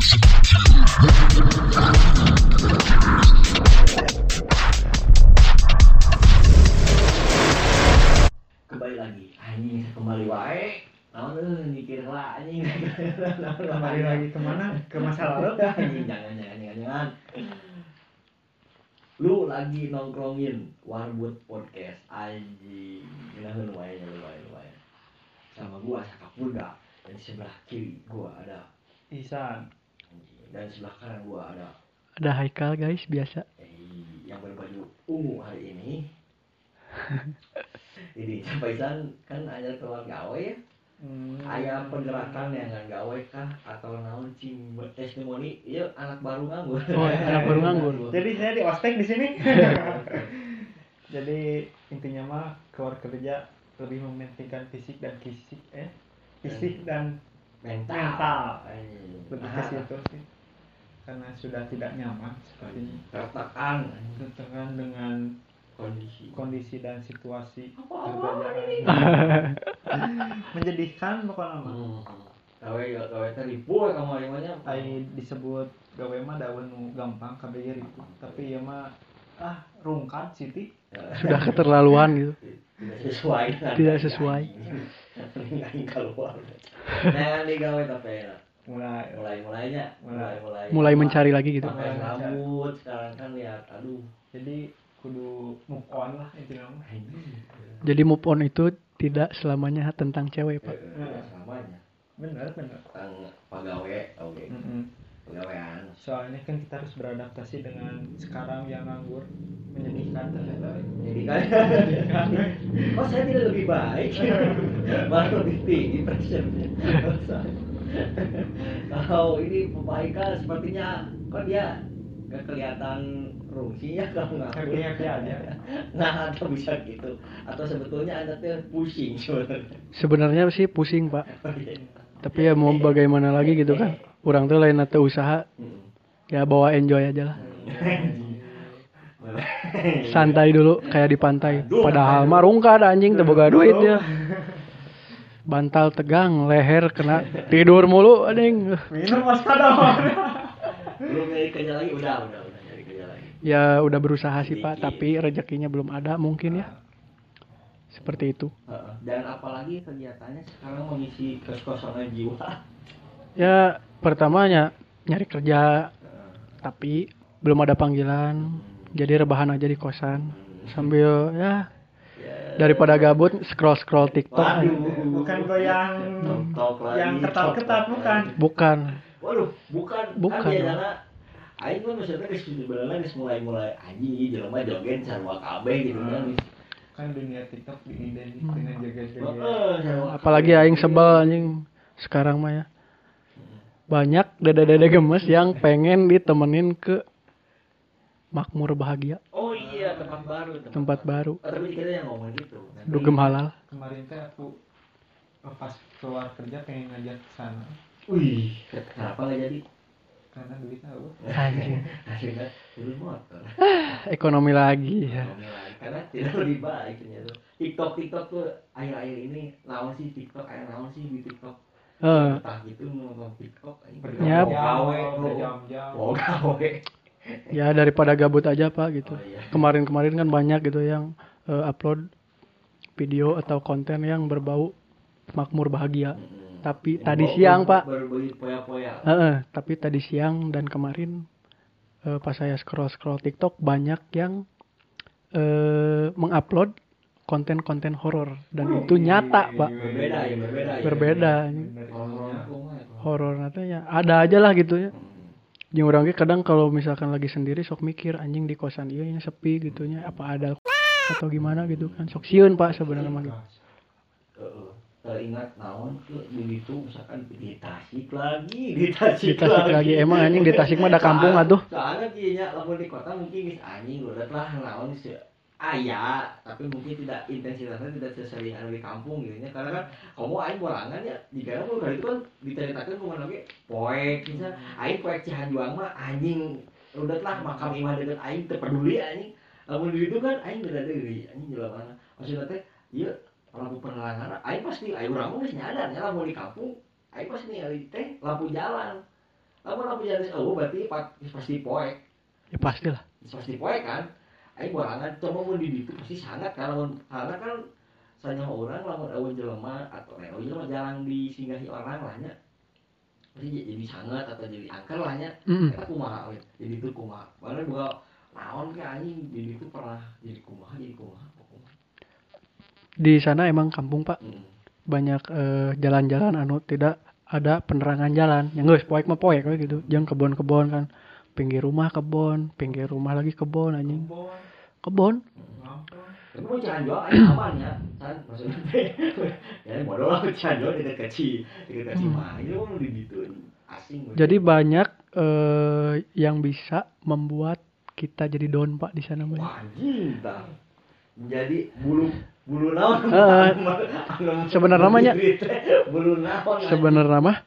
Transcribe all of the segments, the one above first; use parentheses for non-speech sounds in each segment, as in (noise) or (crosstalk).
kembali lagi. Anjing kembali wae. Naon euy mikir lah anjing kembali lagi ke mana ke masa lalu? (laughs) Anjing jangan jangan jangan jangan. Lu lagi nongkrongin warbut podcast. Anjing. Ginaheun wae nya lu wae lu wae. Sama gua sakapurga dan di sebelah kiri gua ada. Isan anjing dan sebelah kanan gua ada Ada Haikal guys biasa. eh, yang berbaju ungu hari ini (laughs) jadi Paisan kan ada keluar gawe ya hmm. aya pergerakan yang nggak gawe kah atau naon cing testimoni iya anak baru nganggur Oh, anak baru nganggur. (laughs) jadi saya di ospek di sini (laughs) jadi intinya mah keluar kerja lebih mementingkan fisik dan fisik eh fisik dan mental Mental. Anjing. lebih ke situ sih karena sudah tidak nyaman sepertinya tertekan tertekan dengan kondisi kondisi dan situasi ini? kerjaan menjadikan pokoknya mah Hmm. gawe gawe teh ribu ya kamu alimanya Ai disebut gawe mah daun nu gampang kabeh itu tapi ya mah ah rungkat siti Sudah keterlaluan gitu. tidak sesuai Tidak sesuai. nah ini gawe tapi ya mulai mulai mulainya mulai. mulai Mulai. Mencari lagi gitu. Mulai mencari. rambut sekarang kan lihat aduh. Jadi kudu move on lah intinya mah anjing. Jadi move on itu tidak selamanya tentang cewek, Pak. Eh, selamanya. Bener bener tentang pegawai oke. Mm-mm. pegawaian. Soalnya kan kita harus beradaptasi dengan sekarang yang nganggur menyedihkan. Ternyata jadi kan oh saya tidak lebih baik. (laughs) Malah lebih tinggi pressure-nya (laughs) (laughs) kalau ini perbaikan sepertinya kok dia gak kelihatan rungsinya kalau happy ngaku happy aja (laughs) nah atau bisa gitu atau sebetulnya anda tuh pusing sebenarnya Sebenarnya sih pusing, Pak. (laughs) Tapi ya mau bagaimana lagi gitu kan. Orang tuh lain atau usaha Hmm. ya bawa enjoy aja lah. Santai dulu kayak di pantai. Padahal mah rungkad anjing teu boga duit ya. Bantal tegang, leher kena tidur mulu anjing. minum mas kadang belum nyari kerja lagi udah udah udah nyari kerja lagi Ya udah berusaha sih Pak, tapi rezekinya belum ada mungkin ya. Seperti itu. Heeh. dan apalagi kegiatannya sekarang mengisi kekosongan jiwa Ya pertamanya nyari kerja tapi belum ada panggilan. Jadi rebahan aja di kosan sambil ya Ya. Daripada gabut scroll scroll TikTok. Waduh. bukan Tok lagi. yang ketat-ketat bukan Bukan. Waduh, bukan. Bukan. Kan Aing mah maksudnya geus sebenarnya geus mulai-mulai anjing jelema joget sarua kabeh gitu kan. kan dunia TikTok diidentik Hmm. dengan Heeh, sarua Apalagi aing sebel anjing sekarang mah ya. Banyak dede-dede gemes yang pengen ditemenin ke makmur bahagia Oh tempat baru. tempat baru Oh, tapi kita yang ngomong gitu. dugem halal kemarin teh aku pas keluar kerja pengen ngajak ke sana Wih, kenapa nggak jadi? karena duit tahu anjing (laughs) Akhirnya turun motor. (laughs) ekonomi lagi ya Ngomongin lagi. Karena tidak lebih baik ternyata. TikTok TikTok tuh akhir-akhir ini naon sih TikTok akhir naon sih di TikTok. Eh, Entah gitu nonton TikTok anjing. Ya. gawe bro. berjam-jam Mau gawe. Ya daripada gabut aja pak gitu. Oh iya. kemarin-kemarin kan banyak gitu yang eh, upload video atau konten yang berbau makmur bahagia. Mm-mm. tapi Yang tadi siang pak. poya-poya. Heeh, tapi tadi siang dan kemarin eh, pas saya scroll scroll TikTok banyak yang eh, mengupload konten-konten horor. Dan itu nyata pak. Berbeda ya, berbeda ya. berbeda Horor nantinya ada aja lah gitu ya Mm. Jeung orang ge kadang kalau misalkan lagi sendiri sok mikir anjing di kosan iya nya sepi gitunya apa ada atau gimana gitu kan sok sieun pak sebenarnya mah gitu. Heeh. Teringat naon ke di itu misalkan di Tasik lagi, di Tasik, di Tasik lagi emang anjing di Tasik mah ada kampung atuh Soalnya kayaknya lamun di kota mungkin anjing udah lah naon sih aya tapi mungkin tidak intensitasnya tidak sesering anu di kampung gitu nya karena kan kamu aing borangan ya di pun kali itu kan diceritakeun kumaha lagi poek bisa. Aing poek Cihanjuang mah anjing udah lah makam imah deket aing teu peduli anjing. Lamun di itu kan aing beda deui anjing jelema mana maksudnya teh ieu lampu penerangan aing pasti aing urang mah geus nyadar nya lamun di kampung aing pasti ningali teh lampu jalan. Lamun apa jadi eueuh berarti pa- pasti poek. Ya pastilah. Pasti poek kan aing borangan coba mun di ditu pasti sangat mun karena kan sanyawa orang lamun eueuh jelema atau eueuh jelema jarang disinggahi orang lah nya. Pasti j- jadi sangat atau jadi angker lah nya. Kita kumaha jadi itu kumaha? Mana juga naon ke anjing jadi itu pernah jadi kumaha jadi kumaha di sana emang kampung pak. Mm. banyak eh, jalan-jalan anu tidak ada penerangan jalan. Yang guys poek mah poek gitu. Jangan kebon-kebon kan. Pinggir rumah kebon pinggir rumah lagi kebon anjing. Kebon, kebon. Jual aing aman ya. Kan maksudnya (laughs) ya bodoh lah jual dekat kecil dekat kecil mah mau di gitu asing. Jadi banyak eh, yang bisa membuat kita jadi down pak di sana anjing tah. Jadi bulu bulu naon? Heeh. Anu- Sebenarnya namanya- bulu teh, bulu naon? sebenarnya mah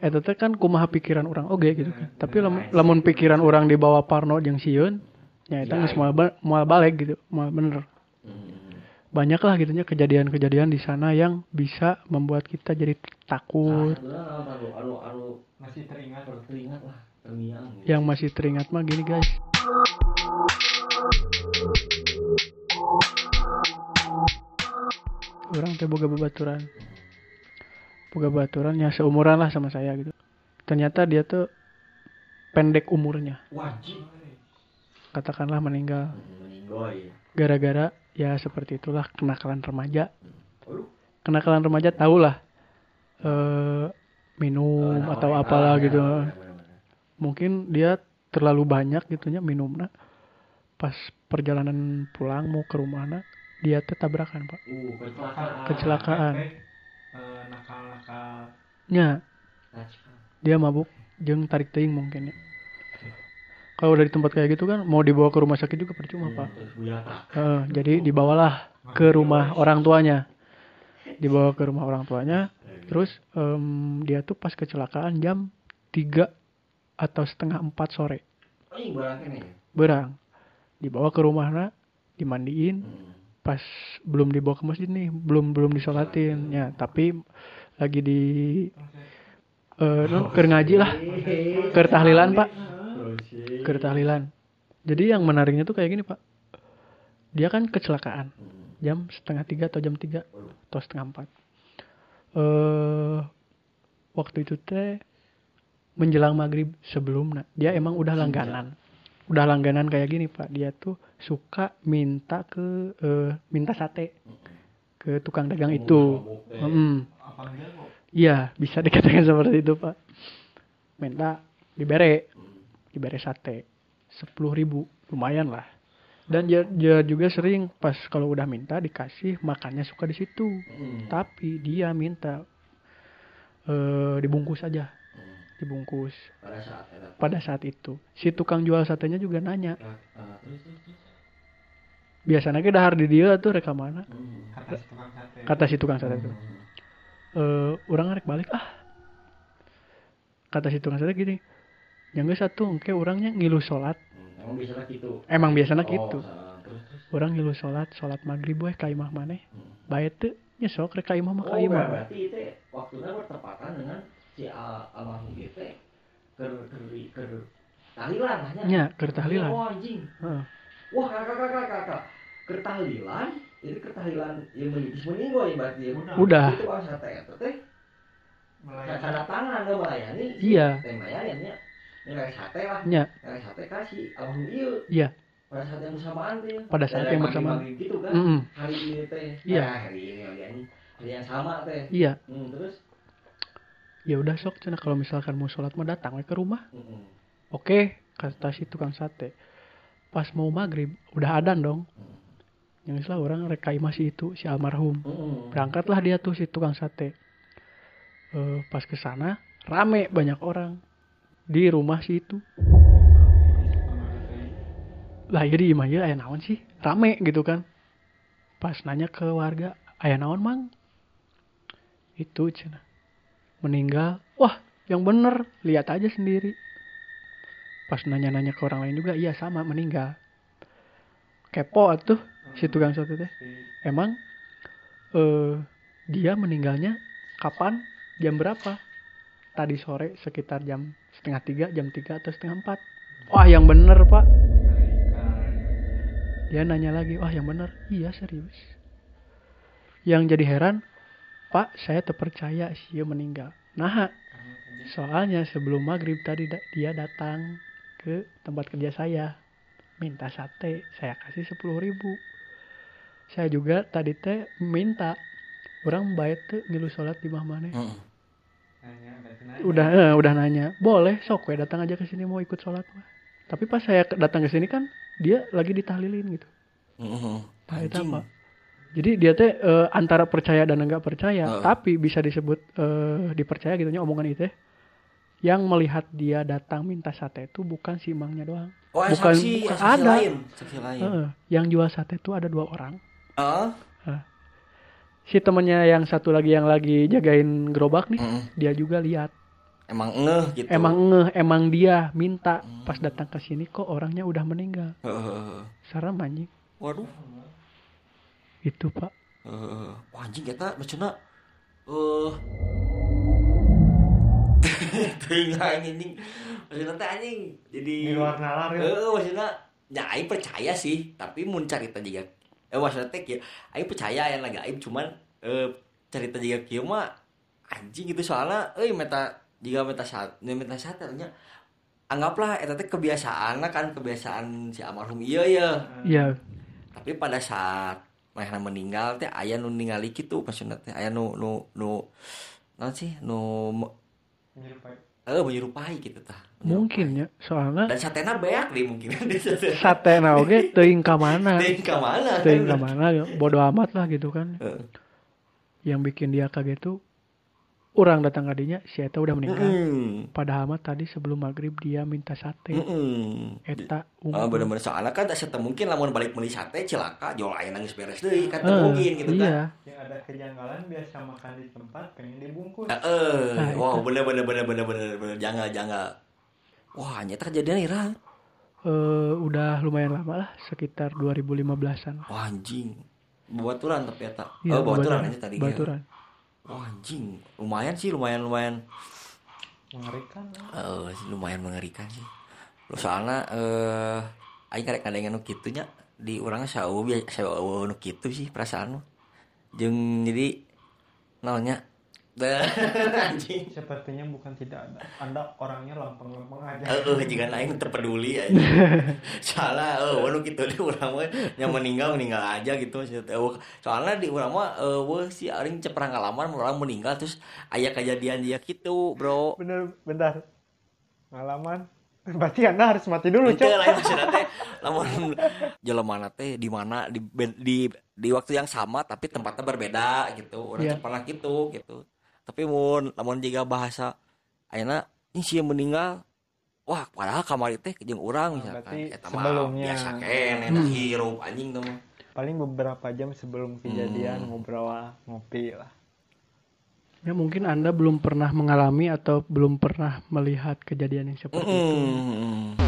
eta teh kan kumaha pikiran orang oge gitu. Kan tapi lamun, lamun pikiran orang dibawa parno jeung sieun ya eta Ya, geus moal ba- moal balik gitu moal bener Hmm. banyak lah gitunya kejadian-kejadian di sana yang bisa membuat kita jadi takut anu Masih teringat. teringat lah, terngiang. yang masih teringat mah gini guys orang teh boga babaturan boga babaturan ya seumuran lah sama saya gitu ternyata dia tuh pendek umurnya wajib. Katakanlah meninggal Meninggoy. gara-gara ya seperti itulah kenakalan remaja Aduh. kenakalan remaja tau lah eh minum Oh, atau nah, apalah ah, gitu ya, mungkin dia terlalu banyak gitunya minumnya pas perjalanan pulang mau ke rumahnya dia teh tabrakan pak Uh, kecelakaan. Kecelakaan. Eh, nakal-nakal. Kecelakaan. dia mabuk jeng tarik teing mungkin ya kalau dari tempat kayak gitu kan mau dibawa ke rumah sakit juga percuma pak. Terus buyata. Eh, jadi dibawalah ke rumah orang tuanya. Dibawa ke rumah orang tuanya. Terus em, dia tuh pas kecelakaan jam 3 atau setengah 4 sore. Oh, kene ya. berang dibawa ke rumahnya dimandiin. Hmm. pas belum dibawa ke masjid nih belum belum disolatin. Ya tapi lagi di eh non, keur ngaji lah. keur tahlilan pak Keur tahlilan jadi yang menariknya tuh kayak gini pak. Dia kan kecelakaan. Hmm. jam setengah tiga atau jam tiga atau setengah empat. Eh waktu itu teh menjelang maghrib sebelum dia emang udah langganan. Udah langganan kayak gini pak. Dia tuh suka minta ke eh, minta sate ke tukang dagang itu. Mm, kok? iya bisa dikatakan (laughs) seperti itu pak. Minta dibere. Hmm. Dibere sate. Sepuluh ribu lumayan lah. Dan dia, dia juga sering pas kalau udah minta dikasih makannya suka di situ. Hmm. tapi dia minta eh dibungkus aja. Hmm. dibungkus. Pada saat itu? Pada saat itu. Si tukang jual satenya juga nanya. Ah, terus terus terus? Biasanya ke dahar di dia tuh rekaman Hmm. Kata si tukang sate. kata si tukang sate itu Hmm. eh orang ngarek balik ah. Kata si tukang sate gini yang satu engke orangnya ngilu sholat. Hmm, emang biasanya gitu. Emang biasanya Oh, gitu. terus terus. Orang ngilu sholat sholat maghrib weh ka imah maneh. Hmm. bae teu nya sok rek ka imah mah ka oh imah berarti itu waktunya bertepatan dengan si al- almarhum itu ker ker ker tahlilan lah nya nya keur tahlilan. Oh anjing. Heeh. wah kakak kakak kakak ker tahlilan itu ker tahlilan yang menitis meninggoy berarti ya. Udah. udah. Itu itu teh. Melayani. tanda tangan lo melayani Iya. teh melayani kayak sate lah. Nya kayak sate kasih almarhum iya. Iya. pada saat yang bersamaan tuh ya. Pada saat Dari yang bersamaan. gitu kan. Mm-mm. hari ini teh. Iya. Eh, hari ini hari ini. Hari yang sama teh. Iya. Hmm, terus? Ya udah sok cenah kalau misalkan mau sholat mah datang ke rumah. Mm-mm. oke kata si tukang sate. Pas mau maghrib udah adan dong. Yang istilah orang rek ka imah si itu si almarhum. Mm-mm. berangkatlah dia tuh si tukang sate. Eh, pas ke sana rame banyak orang di rumah si itu. Lah ya di imah ya aya naon sih? Rame gitu kan. Pas nanya ke warga aya naon mang? Itu cina. Meninggal. Wah yang bener lihat aja sendiri. Pas nanya-nanya ke orang lain juga iya sama meninggal. Kepo atuh si tukang sate teh. Emang eh dia meninggalnya kapan? Jam berapa tadi sore sekitar jam setengah tiga jam tiga atau setengah empat. Wah yang bener pak. Dia nanya lagi wah yang bener? Iya serius. Yang jadi heran pak saya terpercaya sih meninggal. Nah soalnya sebelum maghrib tadi dia datang ke tempat kerja saya. Minta sate saya kasih sepuluh ribu. Saya juga tadi teh minta orang baik tuh ngilu sholat di mana Heeh. Nanya, udah eh, udah nanya boleh sok we datang aja ke sini mau ikut sholat mah tapi pas saya datang ke sini kan dia lagi ditahlilin gitu Heeh. Nah, itu apa? jadi dia teh eh, antara percaya dan enggak percaya Heeh. tapi bisa disebut eh, dipercaya gitu nya omongan itu teh. yang melihat dia datang minta sate itu bukan si mangnya doang Oh, Bukan- saksi, bukan saksi ada. lain, saksi lain. Heeh. yang jual sate itu ada dua orang Heeh. Si temennya yang satu lagi yang lagi jagain gerobak nih Heeh. dia juga lihat Emang ngeh gitu. emang ngeh emang dia minta Hmm. pas datang ke sini kok orangnya udah meninggal Heeh. serem anjing Waduh. itu pak Heeh. Wah, anjing eta maksudna eh (laughs) Teuing anjing. Maksudna teh anjing jadi di luar nalar ya Heeh, maksudnya ya aing percaya sih, tapi mun carita juga eh maksudnya kieu, aing percaya yang lagi aing cuman eh carita juga kieu mah anjing gitu. Soalnya euy meta jika meta saat meta saat nya anggaplah eta teh kebiasaan kan kebiasaan si almarhum. Iya ya Iya. Tapi pada saat mereka meninggal teh aya nu ningali kitu maksudna teh aya nu nu nu naon sih nu menyerupai eh menyerupai gitu tah. Mungkin ya soalnya dan satena beak deh mungkin. (laughs) Sate na oge teuing ka mana. Teuing ka mana. Teuing ka mana bodo amat lah gitu kan. Heeh. yang bikin dia kaget tuh orang datang kadinya si eta udah meninggal. Mm. padahal mah tadi sebelum maghrib dia minta sate. Mm-mm. eta Oh, unggul. bener-bener. Soalnya kan tak serta mungkin lamun balik beli sate cilaka jual aja nangis beres deh kan Eh, teu mungkin gitu kan. Iya yang ada kejanggalan biasa makan di tempat pengen dibungkus. Heeh. Nah, wow itu. bener bener bener bener bener bener jangan jangan wah nyata kejadian ira. Eh, udah lumayan lama lah sekitar 2015an wah anjing. Baturan tapi eta. Iya, oh baturan aja tadi baturan wah anjing. Lumayan sih lumayan lumayan. Mengerikan. Sih lumayan mengerikan sih. Soalnya eh aing karek kadang nu kitu nya di urang saeueuh biasa saeueuh nu kitu sih perasaan mah jeung jadi naonnya anjing (laughs) sepertinya bukan tidak ada anda orangnya lempeng-lempeng aja Heeh, jika aing teu peduli aja. (laughs) Soalnya eueuh nu kitu di urang mah nya meninggal meninggal aja gitu Eueuh, Soalnya di urang mah eueuh si aing cep pengalaman orang meninggal terus aya kejadian dia gitu, Bro. bener bentar pengalaman berarti anda harus mati dulu Itu cok lain maksudnya teh lamun jelema teh di mana di, di di waktu yang sama tapi tempatnya berbeda gitu. Urang Iya. yeah. pernah gitu gitu. Tapi mun lamun jiga bahasa ayeuna ini sih meninggal. Wah, padahal kamar teh jeung urang misalkan. berarti eta mah sebelumnya. biasa kene dah hirup anjing tuh mah. paling beberapa jam sebelum kejadian ngobrol ngopi lah. Ya mungkin anda belum pernah mengalami atau belum pernah melihat kejadian yang seperti itu. Mm-mm.